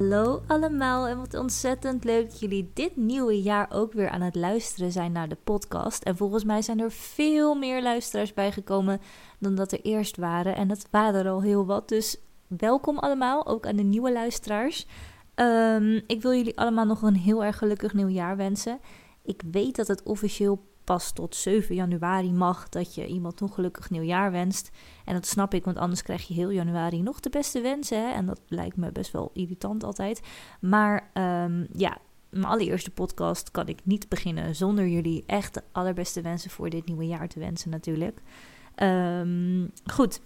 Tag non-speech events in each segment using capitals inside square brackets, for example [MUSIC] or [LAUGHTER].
Hallo allemaal en wat ontzettend leuk dat jullie dit nieuwe jaar ook weer aan het luisteren zijn naar de podcast. En volgens mij zijn er veel meer luisteraars bijgekomen dan dat er eerst waren. En dat waren er al heel wat, dus welkom allemaal, ook aan de nieuwe luisteraars. Ehm, ik wil jullie allemaal nog een heel erg gelukkig nieuwjaar wensen. Ik weet dat het officieel pas tot 7 januari mag dat je iemand nog gelukkig nieuwjaar wenst. En dat snap ik, want anders krijg je heel januari nog de beste wensen. Hè? En dat lijkt me best wel irritant altijd. Maar um, ja, mijn allereerste podcast kan ik niet beginnen zonder jullie echt de allerbeste wensen voor dit nieuwe jaar te wensen natuurlijk. Um, goed,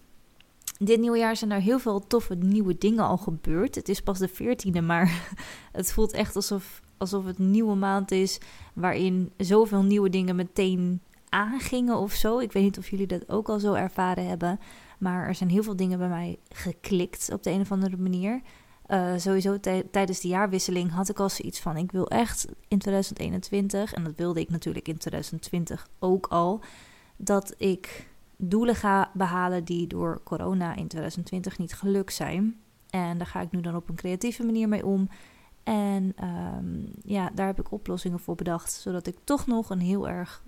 dit nieuwe jaar zijn er heel veel toffe nieuwe dingen al gebeurd. Het is pas de 14e, maar [LAUGHS] het voelt echt alsof alsof het een nieuwe maand is waarin zoveel nieuwe dingen meteen aangingen of zo. Ik weet niet of jullie dat ook al zo ervaren hebben, maar er zijn heel veel dingen bij mij geklikt op de een of andere manier. Uh, sowieso tijdens de jaarwisseling had ik al zoiets van: ik wil echt in 2021, en dat wilde ik natuurlijk in 2020 ook al, dat ik doelen ga behalen die door corona in 2020 niet gelukt zijn. En daar ga ik nu dan op een creatieve manier mee om. En um, ja, daar heb ik oplossingen voor bedacht, zodat ik toch nog een heel erg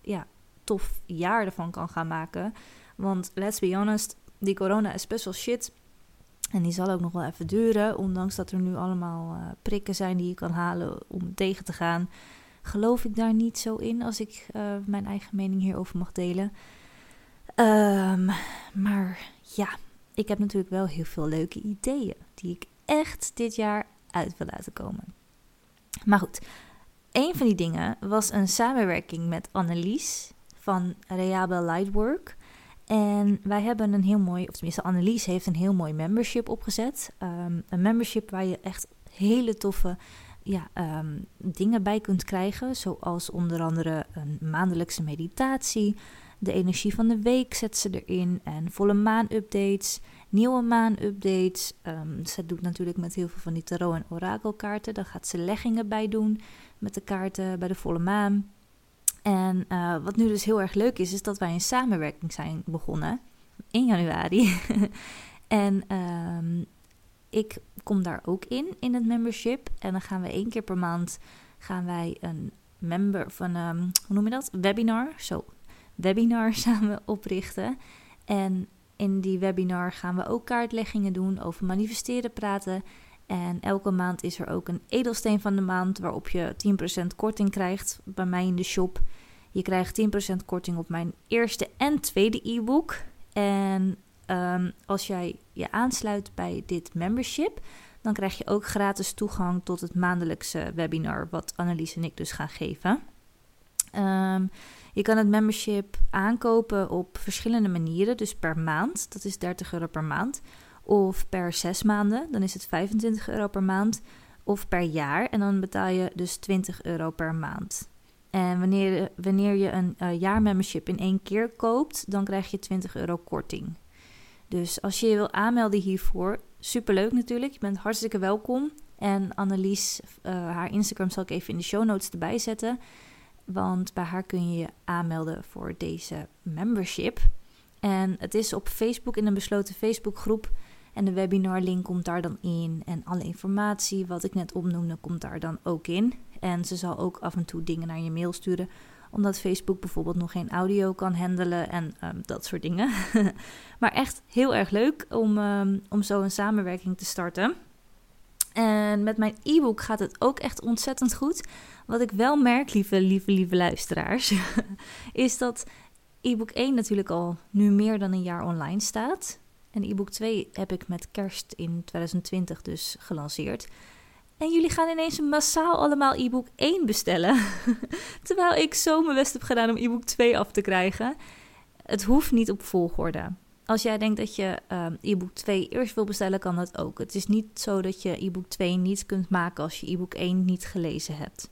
ja, tof jaar ervan kan gaan maken. Want let's be honest, die corona is best wel shit. En die zal ook nog wel even duren, ondanks dat er nu allemaal uh, prikken zijn die je kan halen om tegen te gaan. Geloof ik daar niet zo in als ik uh, mijn eigen mening hierover mag delen. Um, maar ja, ik heb natuurlijk wel heel veel leuke ideeën die ik echt dit jaar uit wil laten komen. Maar goed, een van die dingen was een samenwerking met Annelies van Reabel Lightwork. En wij hebben een heel mooi, of tenminste Annelies heeft een heel mooi membership opgezet. Um, een membership waar je echt hele toffe ja, um, dingen bij kunt krijgen. Zoals onder andere een maandelijkse meditatie. De energie van de week zet ze erin. En volle maan updates nieuwe maan-updates. Um, ze doet natuurlijk met heel veel van die tarot- en orakelkaarten. Daar gaat ze leggingen bij doen met de kaarten bij de volle maan. En uh, wat nu dus heel erg leuk is, is dat wij een samenwerking zijn begonnen in januari. [LAUGHS] en um, ik kom daar ook in, in het membership. En dan gaan we één keer per maand gaan wij een member van, um, hoe noem je dat? Webinar, zo, webinar [LAUGHS] samen oprichten. En in die webinar gaan we ook kaartleggingen doen, over manifesteren praten. En elke maand is er ook een edelsteen van de maand waarop je 10% korting krijgt bij mij in de shop. Je krijgt 10% korting op mijn eerste en tweede e-book. En um, als jij je aansluit bij dit membership, dan krijg je ook gratis toegang tot het maandelijkse webinar, wat Annelies en ik dus gaan geven. Um, je kan het membership aankopen op verschillende manieren. Dus per maand, dat is 30 euro per maand. Of per zes maanden, dan is het 25 euro per maand. Of per jaar, en dan betaal je dus 20 euro per maand. En wanneer, wanneer je een uh, jaarmembership in één keer koopt, dan krijg je 20 euro korting. Dus als je je wil aanmelden hiervoor, superleuk natuurlijk. Je bent hartstikke welkom. En Annelies, uh, haar Instagram zal ik even in de show notes erbij zetten. Want bij haar kun je je aanmelden voor deze membership. En het is op Facebook in een besloten Facebookgroep. En de webinarlink komt daar dan in. En alle informatie wat ik net opnoemde komt daar dan ook in. En ze zal ook af en toe dingen naar je mail sturen. Omdat Facebook bijvoorbeeld nog geen audio kan handelen en um, dat soort dingen. [LAUGHS] maar echt heel erg leuk om, um, om zo een samenwerking te starten. En met mijn e-book gaat het ook echt ontzettend goed. Wat ik wel merk, lieve, lieve, lieve luisteraars, [LAUGHS] is dat e-book 1 natuurlijk al nu meer dan een jaar online staat. En e-book 2 heb ik met kerst in 2020 dus gelanceerd. En jullie gaan ineens massaal allemaal e-book 1 bestellen. [LAUGHS] Terwijl ik zo mijn best heb gedaan om e-book 2 af te krijgen. Het hoeft niet op volgorde. Als jij denkt dat je um, e-book 2 eerst wil bestellen, kan dat ook. Het is niet zo dat je e-book 2 niet kunt maken als je e-book 1 niet gelezen hebt.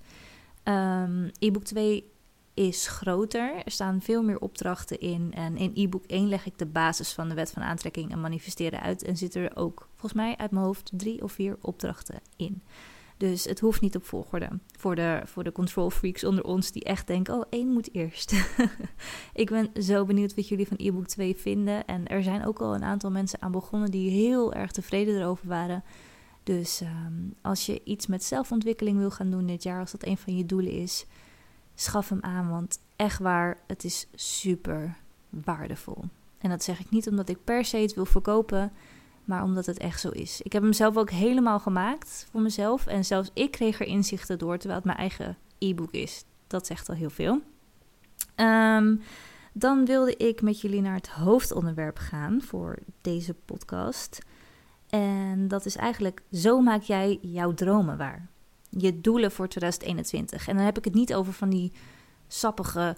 Um, e-book 2 is groter. Er staan veel meer opdrachten in. En in e-book 1 leg ik de basis van de wet van aantrekking en manifesteren uit. En zitten er ook, volgens mij uit mijn hoofd, drie of vier opdrachten in. Dus het hoeft niet op volgorde. Voor de, voor de control freaks onder ons die echt denken: oh, één moet eerst. [LAUGHS] ik ben zo benieuwd wat jullie van e-book 2 vinden. En er zijn ook al een aantal mensen aan begonnen die heel erg tevreden erover waren. Dus ehm, als je iets met zelfontwikkeling wil gaan doen dit jaar, als dat een van je doelen is, schaf hem aan. Want echt waar, het is super waardevol. En dat zeg ik niet omdat ik per se het wil verkopen, maar omdat het echt zo is. Ik heb hem zelf ook helemaal gemaakt voor mezelf. En zelfs ik kreeg er inzichten door, terwijl het mijn eigen e-book is. Dat zegt al heel veel. Ehm, dan wilde ik met jullie naar het hoofdonderwerp gaan voor deze podcast. En dat is eigenlijk: zo maak jij jouw dromen waar. Je doelen voor 2021. En dan heb ik het niet over van die sappige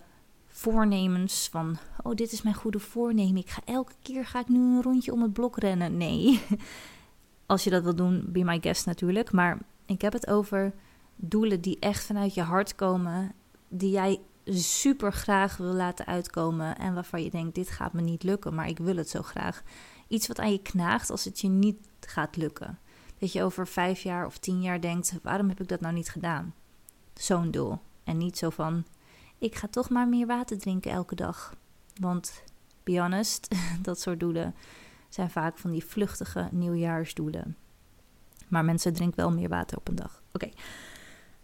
voornemens van oh dit is mijn goede voornemen. Ik ga elke keer ga ik nu een rondje om het blok rennen. Nee. [LAUGHS] Als je dat wil doen, be my guest natuurlijk, maar ik heb het over doelen die echt vanuit je hart komen, die jij super graag wil laten uitkomen en waarvan je denkt dit gaat me niet lukken, maar ik wil het zo graag. Iets wat aan je knaagt als het je niet gaat lukken. Dat je over vijf jaar of tien jaar denkt, waarom heb ik dat nou niet gedaan? Zo'n doel. En niet zo van, ik ga toch maar meer water drinken elke dag. Want, be honest, [LAUGHS] dat soort doelen zijn vaak van die vluchtige nieuwjaarsdoelen. Maar mensen drinken wel meer water op een dag. Oké.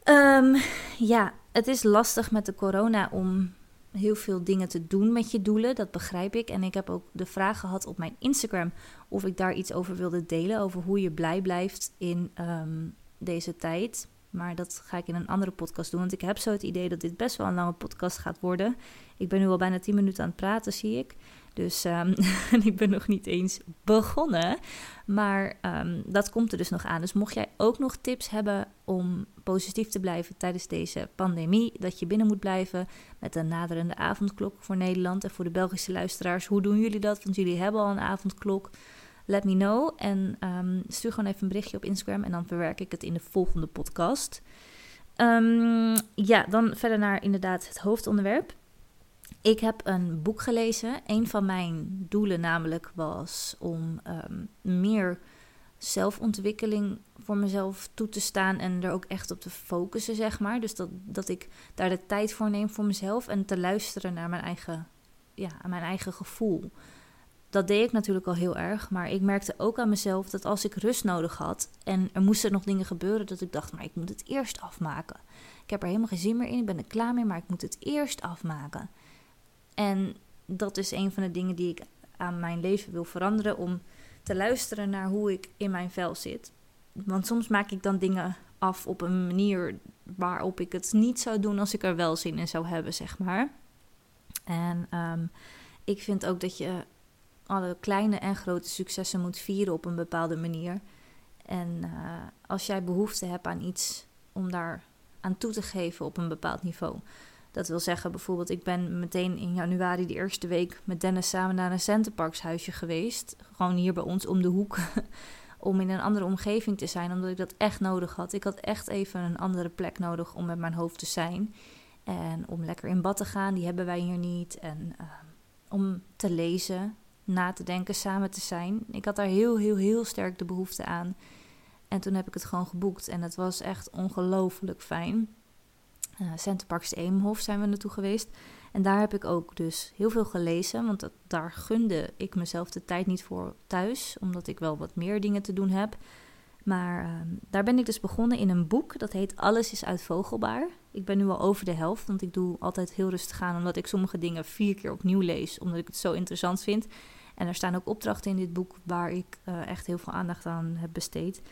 Ehm, ja, het is lastig met de corona om heel veel dingen te doen met je doelen. Dat begrijp ik. En ik heb ook de vraag gehad op mijn Instagram of ik daar iets over wilde delen. Over hoe je blij blijft in ehm, deze tijd. Maar dat ga ik in een andere podcast doen. Want ik heb zo het idee dat dit best wel een lange podcast gaat worden. Ik ben nu al bijna 10 minuten aan het praten, zie ik. Dus [LAUGHS] um, ik ben nog niet eens begonnen. Maar um, dat komt er dus nog aan. Dus mocht jij ook nog tips hebben om positief te blijven tijdens deze pandemie, dat je binnen moet blijven met een naderende avondklok voor Nederland en voor de Belgische luisteraars, hoe doen jullie dat? Want jullie hebben al een avondklok. Let me know en um, stuur gewoon even een berichtje op Instagram en dan verwerk ik het in de volgende podcast. ja, dan verder naar inderdaad het hoofdonderwerp. Ik heb een boek gelezen. Een van mijn doelen namelijk was om ehm, meer zelfontwikkeling voor mezelf toe te staan en er ook echt op te focussen, zeg maar. Dus dat, dat ik daar de tijd voor neem voor mezelf en te luisteren naar mijn eigen, ja, mijn eigen gevoel. Dat deed ik natuurlijk al heel erg, maar ik merkte ook aan mezelf dat als ik rust nodig had en er moesten nog dingen gebeuren, dat ik dacht, maar ik moet het eerst afmaken. Ik heb er helemaal geen zin meer in, ik ben er klaar mee, maar ik moet het eerst afmaken. En dat is een van de dingen die ik aan mijn leven wil veranderen. Om te luisteren naar hoe ik in mijn vel zit. Want soms maak ik dan dingen af op een manier waarop ik het niet zou doen als ik er wel zin in zou hebben, zeg maar. En um, ik vind ook dat je alle kleine en grote successen moet vieren op een bepaalde manier. En uh, als jij behoefte hebt aan iets om daar aan toe te geven op een bepaald niveau, dat wil zeggen, bijvoorbeeld, ik ben meteen in januari de eerste week met Dennis samen naar een Centerparkshuisje geweest. Gewoon hier bij ons om de hoek. [LAUGHS] om in een andere omgeving te zijn, omdat ik dat echt nodig had. Ik had echt even een andere plek nodig om met mijn hoofd te zijn. En om lekker in bad te gaan, die hebben wij hier niet. En uh, om te lezen, na te denken, samen te zijn. Ik had daar heel, heel, heel sterk de behoefte aan. En toen heb ik het gewoon geboekt. En het was echt ongelooflijk fijn uh, Centerparks Eemhof zijn we naartoe geweest. En daar heb ik ook dus heel veel gelezen, want dat, daar gunde ik mezelf de tijd niet voor thuis, omdat ik wel wat meer dingen te doen heb. Maar uh, daar ben ik dus begonnen in een boek, dat heet Alles is uitvogelbaar. Ik ben nu al over de helft, want ik doe altijd heel rustig aan, omdat ik sommige dingen vier keer opnieuw lees, omdat ik het zo interessant vind. En er staan ook opdrachten in dit boek waar ik uh, echt heel veel aandacht aan heb besteed.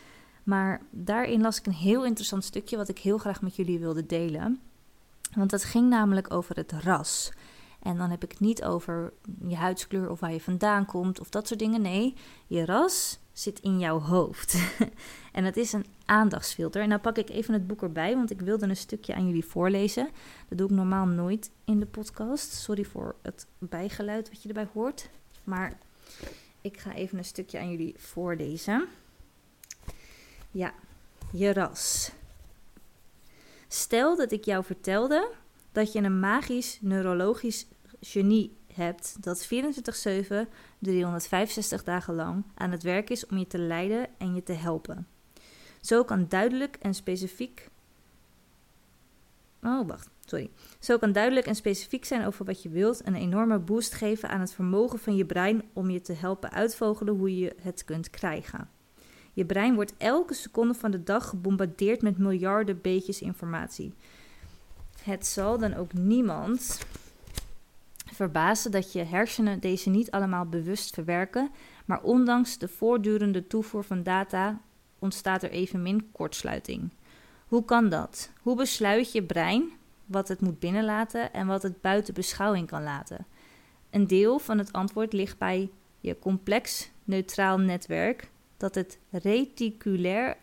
Maar daarin las ik een heel interessant stukje wat ik heel graag met jullie wilde delen. Want dat ging namelijk over het ras. En dan heb ik het niet over je huidskleur of waar je vandaan komt of dat soort dingen. Nee, je ras zit in jouw hoofd. [LAUGHS] en het is een aandachtsfilter. En nou pak ik even het boek erbij, want ik wilde een stukje aan jullie voorlezen. Dat doe ik normaal nooit in de podcast. Sorry voor het bijgeluid wat je erbij hoort. Maar ik ga even een stukje aan jullie voorlezen. Ja, je ras. Stel dat ik jou vertelde dat je een magisch neurologisch genie hebt dat 24/7, 365 dagen lang aan het werk is om je te leiden en je te helpen. Zo kan duidelijk en specifiek. Oh, wacht, sorry. Zo kan duidelijk en specifiek zijn over wat je wilt een enorme boost geven aan het vermogen van je brein om je te helpen uitvogelen hoe je het kunt krijgen. Je brein wordt elke seconde van de dag gebombardeerd met miljarden beetjes informatie. Het zal dan ook niemand verbazen dat je hersenen deze niet allemaal bewust verwerken, maar ondanks de voortdurende toevoer van data ontstaat er evenmin kortsluiting. Hoe kan dat? Hoe besluit je brein wat het moet binnenlaten en wat het buiten beschouwing kan laten? Een deel van het antwoord ligt bij je complex neutraal netwerk, dat het reticulair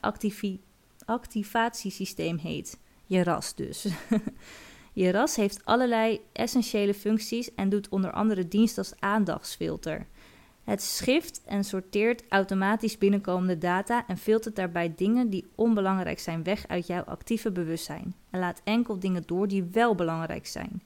activatiesysteem heet. Je RAS dus. [LAUGHS] je RAS heeft allerlei essentiële functies en doet onder andere dienst als aandachtsfilter. Het schift en sorteert automatisch binnenkomende data en filtert daarbij dingen die onbelangrijk zijn weg uit jouw actieve bewustzijn en laat enkel dingen door die wel belangrijk zijn.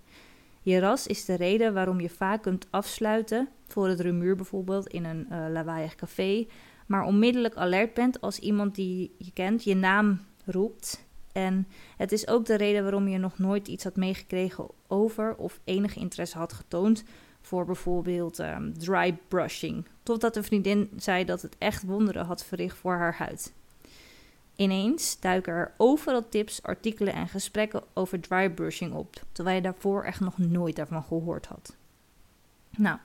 Je ras is de reden waarom je vaak kunt afsluiten, voor het rumuur bijvoorbeeld in een uh, lawaaiig café, maar onmiddellijk alert bent als iemand die je kent je naam roept. En het is ook de reden waarom je nog nooit iets had meegekregen over of enige interesse had getoond voor bijvoorbeeld um, dry brushing. Totdat een vriendin zei dat het echt wonderen had verricht voor haar huid. Ineens duiken er overal tips, artikelen en gesprekken over dry brushing op, terwijl je daarvoor echt nog nooit daarvan gehoord had. Nou,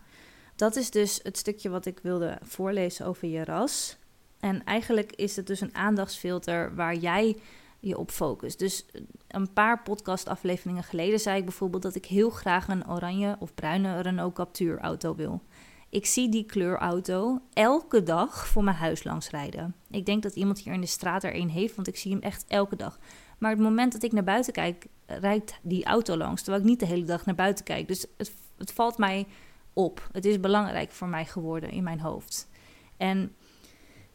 dat is dus het stukje wat ik wilde voorlezen over je ras. En eigenlijk is het dus een aandachtsfilter waar jij je op focust. Dus een paar podcastafleveringen geleden zei ik bijvoorbeeld dat ik heel graag een oranje of bruine Renault Captur auto wil. Ik zie die kleurauto elke dag voor mijn huis langs rijden. Ik denk dat iemand hier in de straat er een heeft, want ik zie hem echt elke dag. Maar het moment dat ik naar buiten kijk, rijdt die auto langs, terwijl ik niet de hele dag naar buiten kijk. Dus het, het valt mij op. Het is belangrijk voor mij geworden in mijn hoofd. En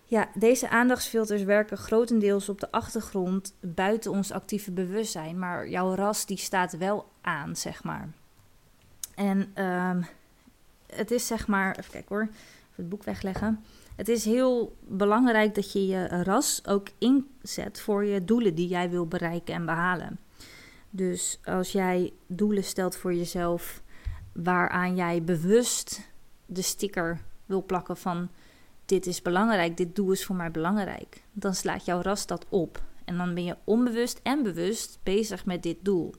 ja, deze aandachtsfilters werken grotendeels op de achtergrond buiten ons actieve bewustzijn, maar jouw ras die staat wel aan, zeg maar. En um, het is zeg maar, even kijken hoor, even het boek wegleggen. Het is heel belangrijk dat je je ras ook inzet voor je doelen die jij wil bereiken en behalen. Dus als jij doelen stelt voor jezelf waaraan jij bewust de sticker wil plakken van dit is belangrijk, dit doel is voor mij belangrijk, dan slaat jouw ras dat op. En dan ben je onbewust en bewust bezig met dit doel.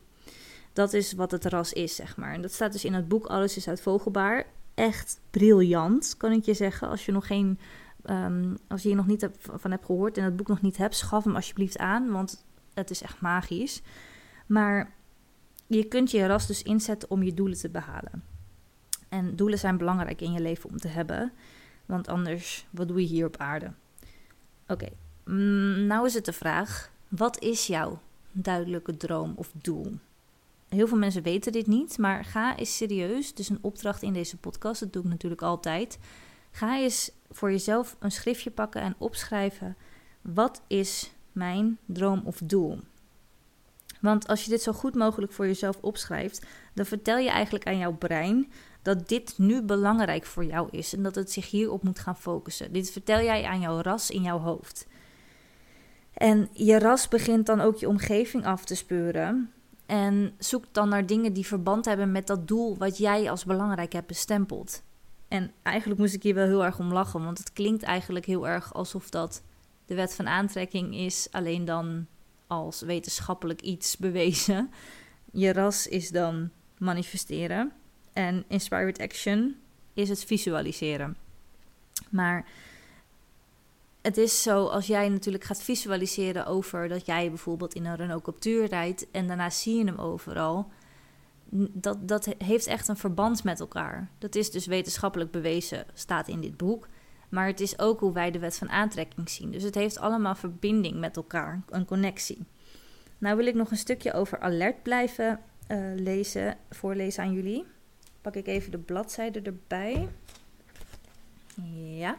Dat is wat het ras is, zeg maar. En dat staat dus in het boek Alles is uit Vogelbaar echt briljant, kan ik je zeggen. Als je nog geen, um, als je hier nog niet van hebt gehoord en het boek nog niet hebt, schaf hem alsjeblieft aan, want het is echt magisch. Maar je kunt je ras dus inzetten om je doelen te behalen. En doelen zijn belangrijk in je leven om te hebben, want anders, wat doe je hier op aarde? Oké, mm, nou is het de vraag: wat is jouw duidelijke droom of doel? Heel veel mensen weten dit niet, maar ga eens serieus. Is een opdracht in deze podcast, dat doe ik natuurlijk altijd. Ga eens voor jezelf een schriftje pakken en opschrijven: wat is mijn droom of doel? Want als je dit zo goed mogelijk voor jezelf opschrijft, dan vertel je eigenlijk aan jouw brein dat dit nu belangrijk voor jou is en dat het zich hierop moet gaan focussen. Dit vertel jij aan jouw ras in jouw hoofd. En je ras begint dan ook je omgeving af te speuren. En zoek dan naar dingen die verband hebben met dat doel wat jij als belangrijk hebt bestempeld. En eigenlijk moest ik hier wel heel erg om lachen, want het klinkt eigenlijk heel erg alsof dat de wet van aantrekking is, alleen dan als wetenschappelijk iets bewezen. Je ras is dan manifesteren en inspired action is het visualiseren. Maar het is zo als jij natuurlijk gaat visualiseren over dat jij bijvoorbeeld in een Renault Captur rijdt en daarna zie je hem overal. Dat, dat heeft echt een verband met elkaar. Dat is dus wetenschappelijk bewezen, staat in dit boek. Maar het is ook hoe wij de wet van aantrekking zien. Dus het heeft allemaal verbinding met elkaar, een connectie. Nou wil ik nog een stukje over alert blijven uh, lezen, voorlezen aan jullie. Pak ik even de bladzijde erbij. Ja.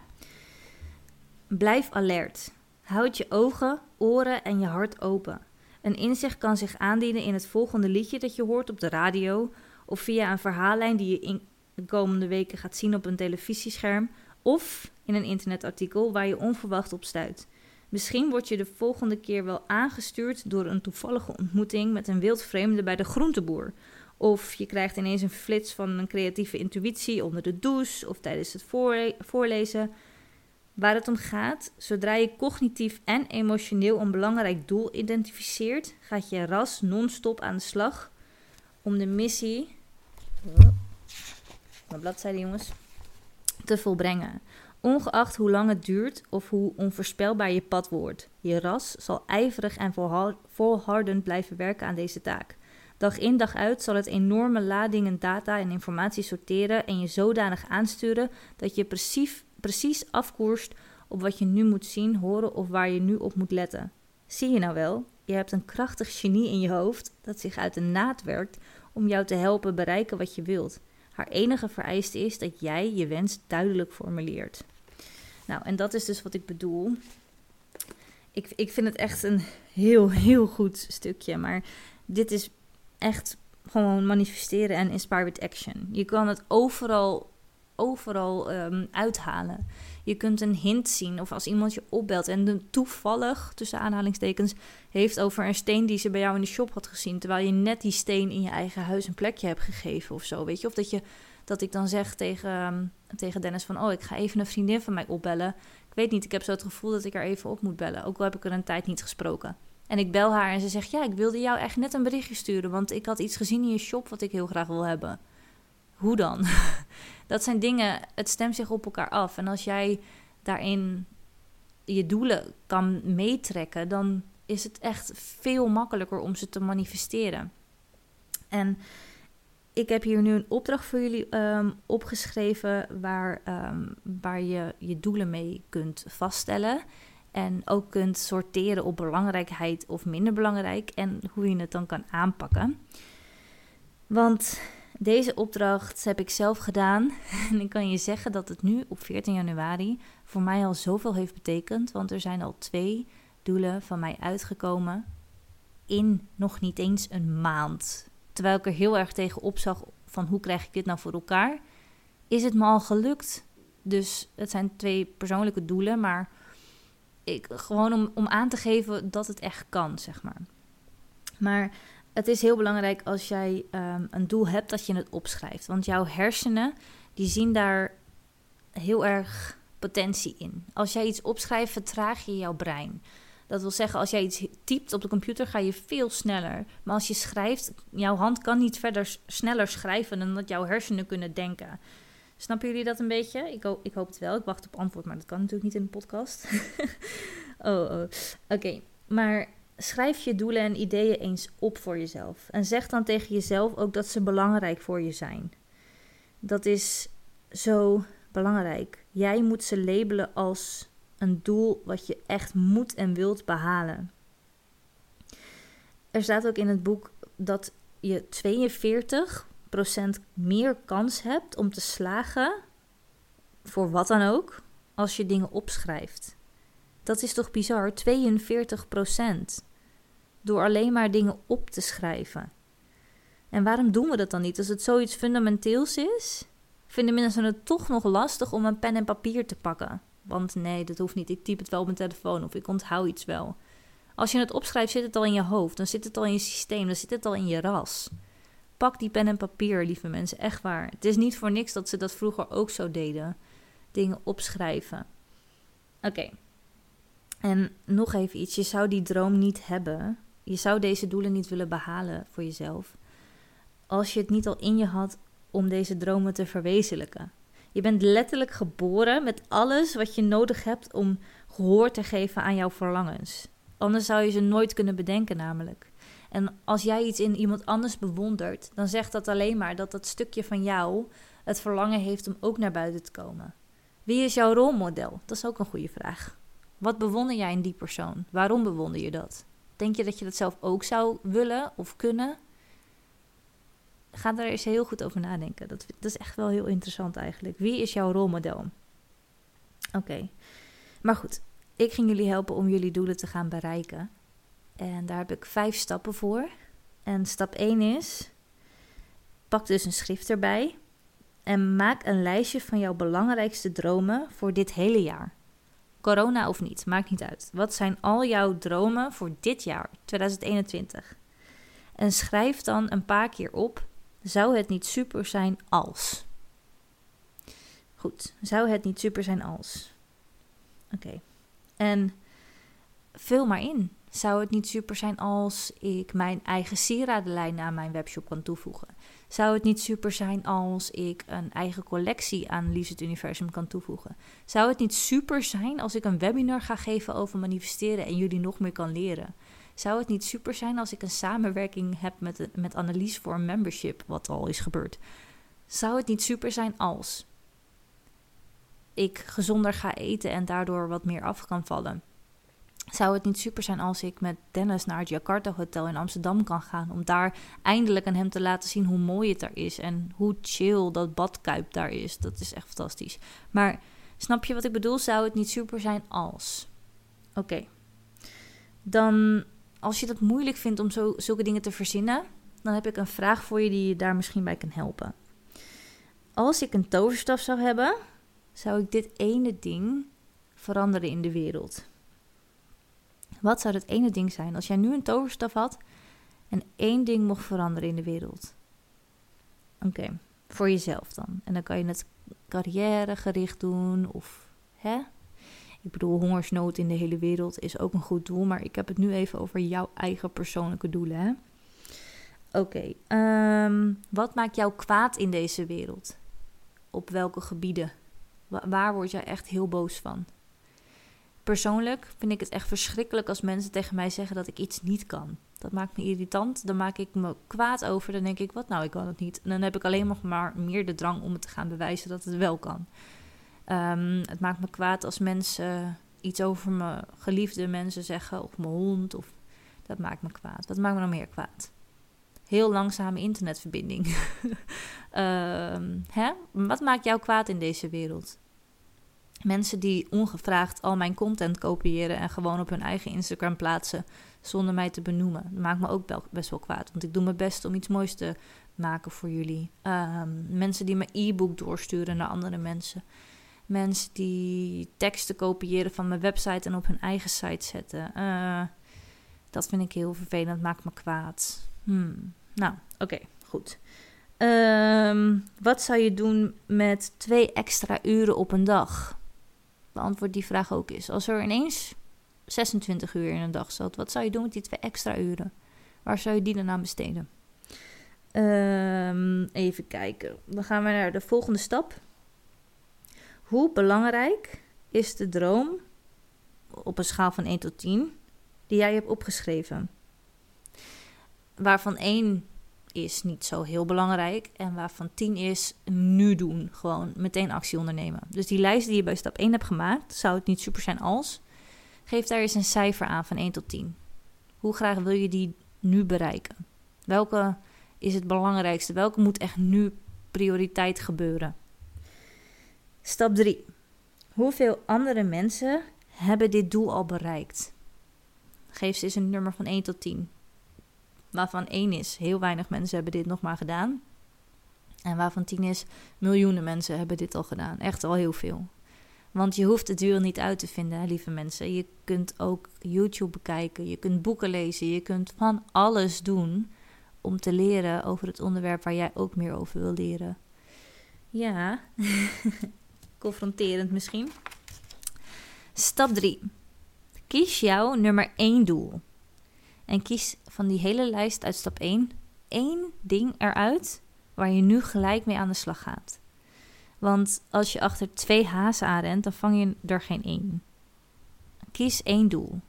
Blijf alert. Houd je ogen, oren en je hart open. Een inzicht kan zich aandienen in het volgende liedje dat je hoort op de radio, of via een verhaallijn die je in de komende weken gaat zien op een televisiescherm, of in een internetartikel waar je onverwacht op stuit. Misschien word je de volgende keer wel aangestuurd door een toevallige ontmoeting met een wildvreemde bij de groenteboer. Of je krijgt ineens een flits van een creatieve intuïtie onder de douche of tijdens het voorlezen. Waar het om gaat, zodra je cognitief en emotioneel een belangrijk doel identificeert, gaat je ras non-stop aan de slag om de missie. Mijn bladzijde, jongens. Te volbrengen. Ongeacht hoe lang het duurt of hoe onvoorspelbaar je pad wordt, je ras zal ijverig en volhardend blijven werken aan deze taak. Dag in dag uit zal het enorme ladingen data en informatie sorteren en je zodanig aansturen dat je precies, precies afkoerst op wat je nu moet zien, horen of waar je nu op moet letten. Zie je nou wel? Je hebt een krachtig genie in je hoofd dat zich uit de naad werkt om jou te helpen bereiken wat je wilt. Haar enige vereiste is dat jij je wens duidelijk formuleert. Nou, en dat is dus wat ik bedoel. Ik, ik vind het echt een heel, heel goed stukje. Maar dit is echt gewoon manifesteren en inspired action. Je kan het overal, overal um, uithalen. Je kunt een hint zien of als iemand je opbelt en toevallig, tussen aanhalingstekens, heeft over een steen die ze bij jou in de shop had gezien. Terwijl je net die steen in je eigen huis een plekje hebt gegeven of zo. Weet je, of dat, je, dat ik dan zeg tegen, ehm, tegen Dennis van, oh ik ga even een vriendin van mij opbellen. Ik weet niet, ik heb zo het gevoel dat ik er even op moet bellen. Ook al heb ik er een tijd niet gesproken. En ik bel haar en ze zegt: Ja, ik wilde jou echt net een berichtje sturen. Want ik had iets gezien in je shop wat ik heel graag wil hebben. Hoe dan? [LAUGHS] dat zijn dingen, het stemt zich op elkaar af. En als jij daarin je doelen kan meetrekken, dan is het echt veel makkelijker om ze te manifesteren. En ik heb hier nu een opdracht voor jullie um, opgeschreven waar, um, waar je je doelen mee kunt vaststellen. En ook kunt sorteren op belangrijkheid of minder belangrijk en hoe je het dan kan aanpakken. Want deze opdracht heb ik zelf gedaan. [LAUGHS] En ik kan je zeggen dat het nu op 14 januari voor mij al zoveel heeft betekend. Want er zijn al twee doelen van mij uitgekomen in nog niet eens een maand. Terwijl ik er heel erg tegen opzag van hoe krijg ik dit nou voor elkaar, is het me al gelukt. Dus het zijn twee persoonlijke doelen, maar ik, gewoon om, om aan te geven dat het echt kan, zeg maar. Maar het is heel belangrijk als jij ehm, een doel hebt dat je het opschrijft. Want jouw hersenen die zien daar heel erg potentie in. Als jij iets opschrijft, vertraag je jouw brein. Dat wil zeggen, als jij iets typt op de computer, ga je veel sneller. Maar als je schrijft, jouw hand kan niet verder sneller schrijven dan dat jouw hersenen kunnen denken. Snappen jullie dat een beetje? Ik, ik hoop het wel. Ik wacht op antwoord, maar dat kan natuurlijk niet in de podcast. [LAUGHS] oh, oh. Oké, maar schrijf je doelen en ideeën eens op voor jezelf. En zeg dan tegen jezelf ook dat ze belangrijk voor je zijn. Dat is zo belangrijk. Jij moet ze labelen als een doel wat je echt moet en wilt behalen. Er staat ook in het boek dat je 42 meer kans hebt om te slagen, voor wat dan ook, als je dingen opschrijft. Dat is toch bizar? 42% Door alleen maar dingen op te schrijven. En waarom doen we dat dan niet? Als het zoiets fundamenteels is, vinden mensen het toch nog lastig om een pen en papier te pakken. Want nee, dat hoeft niet. Ik typ het wel op mijn telefoon of ik onthoud iets wel. Als je het opschrijft, zit het al in je hoofd. Dan zit het al in je systeem. Dan zit het al in je ras. Pak die pen en papier, lieve mensen, echt waar. Het is niet voor niks dat ze dat vroeger ook zo deden. Dingen opschrijven. Oké. En nog even iets. Je zou die droom niet hebben. Je zou deze doelen niet willen behalen voor jezelf. Als je het niet al in je had om deze dromen te verwezenlijken. Je bent letterlijk geboren met alles wat je nodig hebt om gehoor te geven aan jouw verlangens. Anders zou je ze nooit kunnen bedenken, namelijk. En als jij iets in iemand anders bewondert, dan zegt dat alleen maar dat dat stukje van jou het verlangen heeft om ook naar buiten te komen. Wie is jouw rolmodel? Dat is ook een goede vraag. Wat bewonder jij in die persoon? Waarom bewonder je dat? Denk je dat je dat zelf ook zou willen of kunnen? Ga daar eens heel goed over nadenken. Dat, dat is echt wel heel interessant eigenlijk. Wie is jouw rolmodel? Oké. Maar goed, ik ging jullie helpen om jullie doelen te gaan bereiken. En daar heb ik vijf stappen voor. En stap 1 is: pak dus een schrift erbij en maak een lijstje van jouw belangrijkste dromen voor dit hele jaar. Corona of niet, maakt niet uit. Wat zijn al jouw dromen voor dit jaar, 2021? En schrijf dan een paar keer op: zou het niet super zijn als? Goed, zou het niet super zijn als? Oké. En vul maar in. Zou het niet super zijn als ik mijn eigen sieradenlijn aan mijn webshop kan toevoegen? Zou het niet super zijn als ik een eigen collectie aan Liefst het Universum kan toevoegen? Zou het niet super zijn als ik een webinar ga geven over manifesteren en jullie nog meer kan leren? Zou het niet super zijn als ik een samenwerking heb met, met Annelies voor een membership, wat al is gebeurd? Zou het niet super zijn als ik gezonder ga eten en daardoor wat meer af kan vallen? Zou het niet super zijn als ik met Dennis naar het Jakarta Hotel in Amsterdam kan gaan? Om daar eindelijk aan hem te laten zien hoe mooi het daar is. En hoe chill dat badkuip daar is. Dat is echt fantastisch. Maar snap je wat ik bedoel? Zou het niet super zijn als? Oké. Dan, als je dat moeilijk vindt om zo, zulke dingen te verzinnen, dan heb ik een vraag voor je die je daar misschien bij kan helpen. Als ik een toverstaf zou hebben, zou ik dit ene ding veranderen in de wereld. Wat zou het ene ding zijn als jij nu een toverstaf had en één ding mocht veranderen in de wereld? Oké, voor jezelf dan. En dan kan je het carrièregericht doen of hè? Ik bedoel, hongersnood in de hele wereld is ook een goed doel, maar ik heb het nu even over jouw eigen persoonlijke doelen. Hè? Oké, ehm, wat maakt jou kwaad in deze wereld? Op welke gebieden? Waar word jij echt heel boos van? Persoonlijk vind ik het echt verschrikkelijk als mensen tegen mij zeggen dat ik iets niet kan. Dat maakt me irritant. Dan maak ik me kwaad over. Dan denk ik, wat nou, ik kan het niet. En dan heb ik alleen nog maar meer de drang om het te gaan bewijzen dat het wel kan. Ehm, het maakt me kwaad als mensen iets over mijn geliefde mensen zeggen. Of mijn hond. Of, dat maakt me kwaad. Wat maakt me nog meer kwaad? Heel langzame internetverbinding. um, [LAUGHS] hè? Wat maakt jou kwaad in deze wereld? Mensen die ongevraagd al mijn content kopiëren en gewoon op hun eigen Instagram plaatsen zonder mij te benoemen. Dat maakt me ook best wel kwaad, want ik doe mijn best om iets moois te maken voor jullie. Ehm, mensen die mijn e-book doorsturen naar andere mensen. Mensen die teksten kopiëren van mijn website en op hun eigen site zetten. Uh, dat vind ik heel vervelend, maakt me kwaad. Hmm. Nou, oké, goed. Um, wat zou je doen met twee extra uren op een dag? Beantwoord die vraag ook eens. Als er ineens 26 uur in een dag zat, wat zou je doen met die twee extra uren? Waar zou je die dan aan besteden? Um, even kijken. Dan gaan we naar de volgende stap. Hoe belangrijk is de droom op een schaal van 1 tot 10 die jij hebt opgeschreven? Waarvan 1 is niet zo heel belangrijk. En waarvan 10 is nu doen. Gewoon meteen actie ondernemen. Dus die lijst die je bij stap 1 hebt gemaakt, zou het niet super zijn als. Geef daar eens een cijfer aan van 1 tot 10. Hoe graag wil je die nu bereiken? Welke is het belangrijkste? Welke moet echt nu prioriteit gebeuren? Stap 3. Hoeveel andere mensen hebben dit doel al bereikt? Geef ze eens een nummer van 1 tot 10 waarvan één is, heel weinig mensen hebben dit nog maar gedaan. En waarvan tien is, miljoenen mensen hebben dit al gedaan. Echt al heel veel. Want je hoeft het wiel niet uit te vinden, lieve mensen. Je kunt ook YouTube bekijken, je kunt boeken lezen, je kunt van alles doen om te leren over het onderwerp waar jij ook meer over wil leren. Ja, [LAUGHS] confronterend misschien. Stap 3. Kies jouw nummer 1 doel. En kies van die hele lijst uit stap 1 één ding eruit waar je nu gelijk mee aan de slag gaat. Want als je achter twee hazen aanrent, dan vang je er geen één. Kies één doel.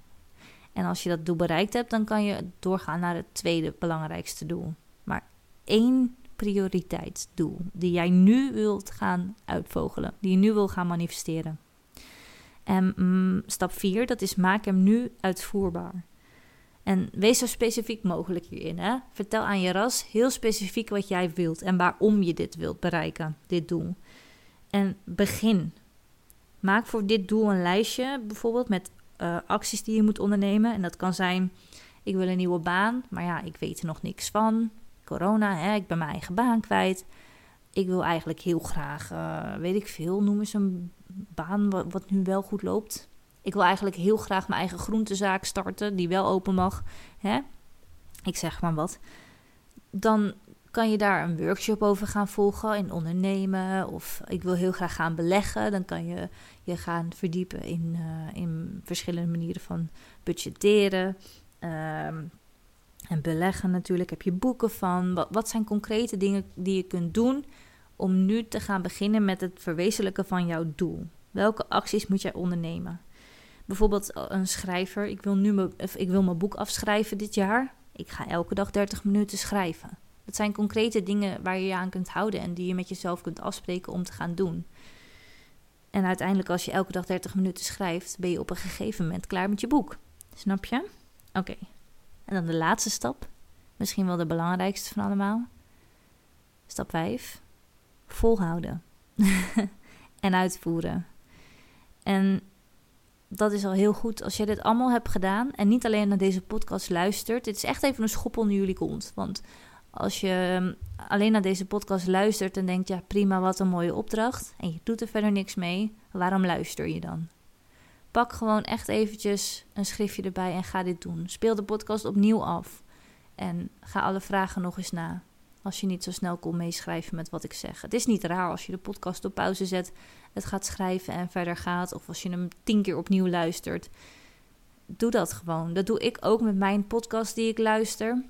En als je dat doel bereikt hebt, dan kan je doorgaan naar het tweede belangrijkste doel. Maar één prioriteitsdoel die jij nu wilt gaan uitvogelen, die je nu wil gaan manifesteren. En mm, stap 4, dat is maak hem nu uitvoerbaar. En wees zo specifiek mogelijk hierin. Hè? Vertel aan je ras heel specifiek wat jij wilt en waarom je dit wilt bereiken, dit doel. En begin. Maak voor dit doel een lijstje, bijvoorbeeld met uh, acties die je moet ondernemen. En dat kan zijn: ik wil een nieuwe baan, maar ja, ik weet er nog niks van. Corona, hè, ik ben mijn eigen baan kwijt. Ik wil eigenlijk heel graag, uh, weet ik veel, noem eens een baan wat, wat nu wel goed loopt ik wil eigenlijk heel graag mijn eigen groentezaak starten, die wel open mag. Hè? Ik zeg maar wat. Dan kan je daar een workshop over gaan volgen in ondernemen. Of ik wil heel graag gaan beleggen. Dan kan je je gaan verdiepen in, uh, in verschillende manieren van budgetteren. Ehm, en beleggen natuurlijk. Heb je boeken van. Wat, wat zijn concrete dingen die je kunt doen om nu te gaan beginnen met het verwezenlijken van jouw doel? Welke acties moet jij ondernemen? Bijvoorbeeld een schrijver. Ik wil nu mijn, ik wil mijn boek afschrijven dit jaar. Ik ga elke dag 30 minuten schrijven. Dat zijn concrete dingen waar je je aan kunt houden en die je met jezelf kunt afspreken om te gaan doen. En uiteindelijk, als je elke dag 30 minuten schrijft, ben je op een gegeven moment klaar met je boek. Snap je? Oké. En dan de laatste stap, misschien wel de belangrijkste van allemaal. Stap 5. Volhouden. [LAUGHS] en uitvoeren. En dat is al heel goed als je dit allemaal hebt gedaan en niet alleen naar deze podcast luistert. Dit is echt even een schop onder jullie kont. Want als je ehm, alleen naar deze podcast luistert en denkt: ja, prima, wat een mooie opdracht. en je doet er verder niks mee, waarom luister je dan? Pak gewoon echt eventjes een schriftje erbij en ga dit doen. Speel de podcast opnieuw af en ga alle vragen nog eens na. Als je niet zo snel kon meeschrijven met wat ik zeg. Het is niet raar als je de podcast op pauze zet, het gaat schrijven en verder gaat. Of als je hem tien keer opnieuw luistert. Doe dat gewoon. Dat doe ik ook met mijn podcast die ik luister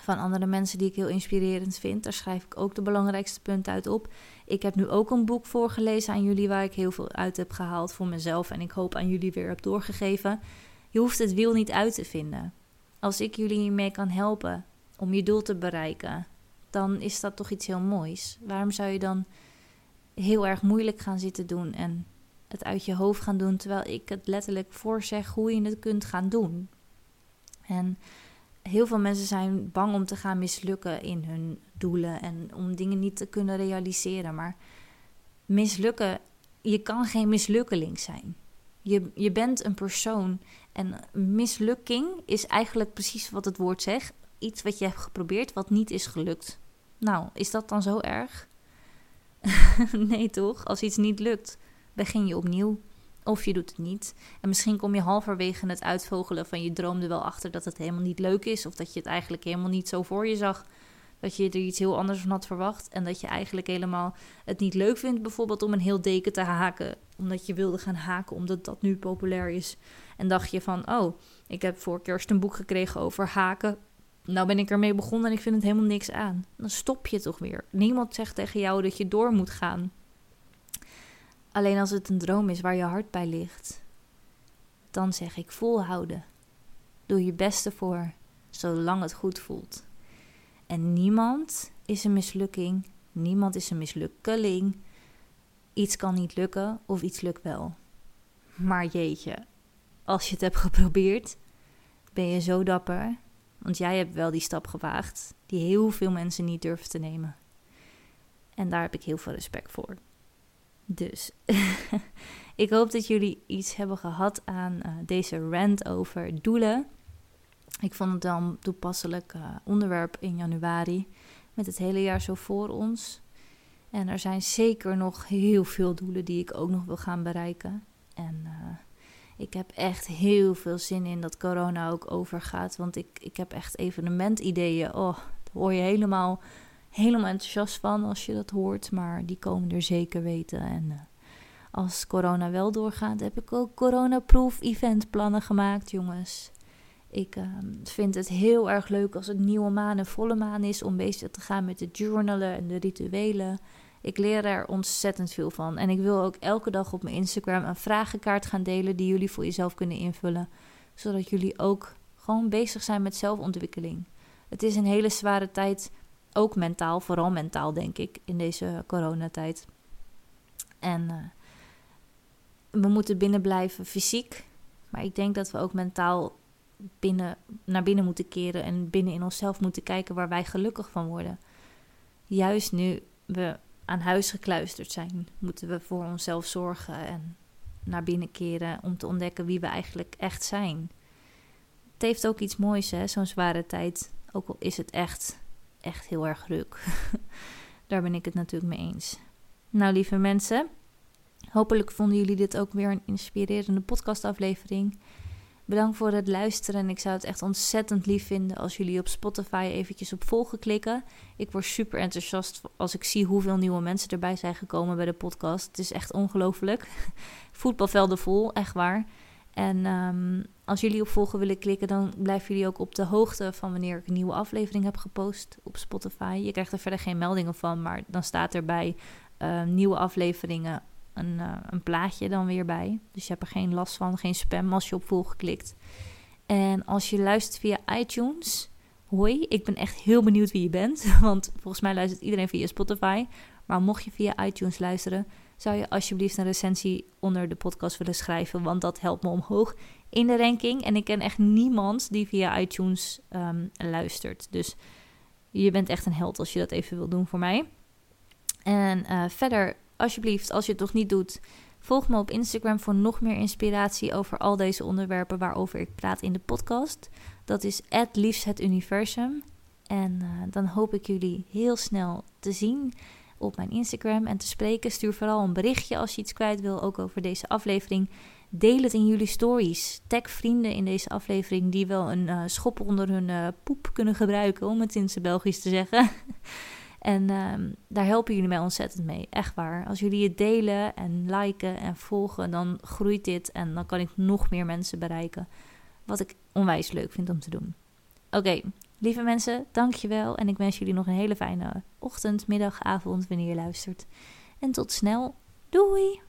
van andere mensen die ik heel inspirerend vind. Daar schrijf ik ook de belangrijkste punten uit op. Ik heb nu ook een boek voorgelezen aan jullie waar ik heel veel uit heb gehaald voor mezelf en ik hoop aan jullie weer heb doorgegeven. Je hoeft het wiel niet uit te vinden. Als ik jullie hiermee kan helpen om je doel te bereiken, dan is dat toch iets heel moois. Waarom zou je dan heel erg moeilijk gaan zitten doen en het uit je hoofd gaan doen, terwijl ik het letterlijk voorzeg hoe je het kunt gaan doen? En heel veel mensen zijn bang om te gaan mislukken in hun doelen en om dingen niet te kunnen realiseren. Maar mislukken, je kan geen mislukkeling zijn. Je, je bent een persoon en mislukking is eigenlijk precies wat het woord zegt. Iets wat je hebt geprobeerd wat niet is gelukt. Nou, is dat dan zo erg? [LAUGHS] nee toch? Als iets niet lukt, begin je opnieuw. Of je doet het niet. En misschien kom je halverwege het uitvogelen van je droom er wel achter dat het helemaal niet leuk is. Of dat je het eigenlijk helemaal niet zo voor je zag. Dat je er iets heel anders van had verwacht. En dat je eigenlijk helemaal het niet leuk vindt, bijvoorbeeld om een heel deken te haken. Omdat je wilde gaan haken, omdat dat nu populair is. En dacht je van, oh, ik heb voor kerst een boek gekregen over haken. Nou ben ik ermee begonnen en ik vind het helemaal niks aan. Dan stop je toch weer. Niemand zegt tegen jou dat je door moet gaan. Alleen als het een droom is waar je hart bij ligt, dan zeg ik volhouden. Doe je beste voor, zolang het goed voelt. En niemand is een mislukking, niemand is een mislukkeling. Iets kan niet lukken of iets lukt wel. Maar jeetje, als je het hebt geprobeerd, ben je zo dapper. Want jij hebt wel die stap gewaagd die heel veel mensen niet durven te nemen. En daar heb ik heel veel respect voor. Dus [LAUGHS] ik hoop dat jullie iets hebben gehad aan uh, deze rant over doelen. Ik vond het dan toepasselijk uh, onderwerp in januari. Met het hele jaar zo voor ons. En er zijn zeker nog heel veel doelen die ik ook nog wil gaan bereiken. En uh, ik heb echt heel veel zin in dat corona ook overgaat. Want ik, ik heb echt evenementideeën. Oh, daar hoor je helemaal helemaal enthousiast van als je dat hoort, maar die komen er zeker weten. En uh, als corona wel doorgaat, heb ik ook corona-proof eventplannen gemaakt, jongens. Ik uh, vind het heel erg leuk als het nieuwe maan en volle maan is om bezig te gaan met de journalen en de rituelen. Ik leer er ontzettend veel van. En ik wil ook elke dag op mijn Instagram een vragenkaart gaan delen die jullie voor jezelf kunnen invullen. Zodat jullie ook gewoon bezig zijn met zelfontwikkeling. Het is een hele zware tijd ook mentaal, vooral mentaal denk ik, in deze coronatijd. En uh, we moeten binnen blijven fysiek. Maar ik denk dat we ook mentaal binnen, naar binnen moeten keren en binnen in onszelf moeten kijken waar wij gelukkig van worden. Juist nu we aan huis gekluisterd zijn, moeten we voor onszelf zorgen en naar binnen keren om te ontdekken wie we eigenlijk echt zijn. Het heeft ook iets moois, hè, zo'n zware tijd. Ook al is het echt echt heel erg druk. [LAUGHS] Daar ben ik het natuurlijk mee eens. Nou, lieve mensen, hopelijk vonden jullie dit ook weer een inspirerende podcastaflevering. Bedankt voor het luisteren en ik zou het echt ontzettend lief vinden als jullie op Spotify eventjes op volgen klikken. Ik word super enthousiast als ik zie hoeveel nieuwe mensen erbij zijn gekomen bij de podcast. Het is echt ongelooflijk. [LAUGHS] Voetbalvelden vol, echt waar. En um, als jullie op volgen willen klikken, dan blijven jullie ook op de hoogte van wanneer ik een nieuwe aflevering heb gepost op Spotify. Je krijgt er verder geen meldingen van, maar dan staat erbij uh, nieuwe afleveringen een, uh, een plaatje dan weer bij. Dus je hebt er geen last van, geen spam als je op volgen klikt. En als je luistert via iTunes, hoi, ik ben echt heel benieuwd wie je bent. [LAUGHS] Want volgens mij luistert iedereen via Spotify. Maar mocht je via iTunes luisteren, zou je alsjeblieft een recensie onder de podcast willen schrijven. Want dat helpt me omhoog in de ranking. En ik ken echt niemand die via iTunes um, luistert. Dus je bent echt een held als je dat even wil doen voor mij. En uh, verder, alsjeblieft, als je het nog niet doet, volg me op Instagram voor nog meer inspiratie over al deze onderwerpen waarover ik praat in de podcast. Dat is liefst het universum. En uh, dan hoop ik jullie heel snel te zien op mijn Instagram en te spreken. Stuur vooral een berichtje als je iets kwijt wil, ook over deze aflevering. Deel het in jullie stories. Tag vrienden in deze aflevering die wel een uh, schop onder hun uh, poep kunnen gebruiken, om het in zijn Belgisch te zeggen. [LAUGHS] en um, daar helpen jullie mij ontzettend mee. Echt waar. Als jullie het delen en liken en volgen, dan groeit dit en dan kan ik nog meer mensen bereiken. Wat ik onwijs leuk vind om te doen. Oké, lieve mensen, dankjewel. En ik wens jullie nog een hele fijne ochtend, middag, avond wanneer je luistert. En tot snel. Doei!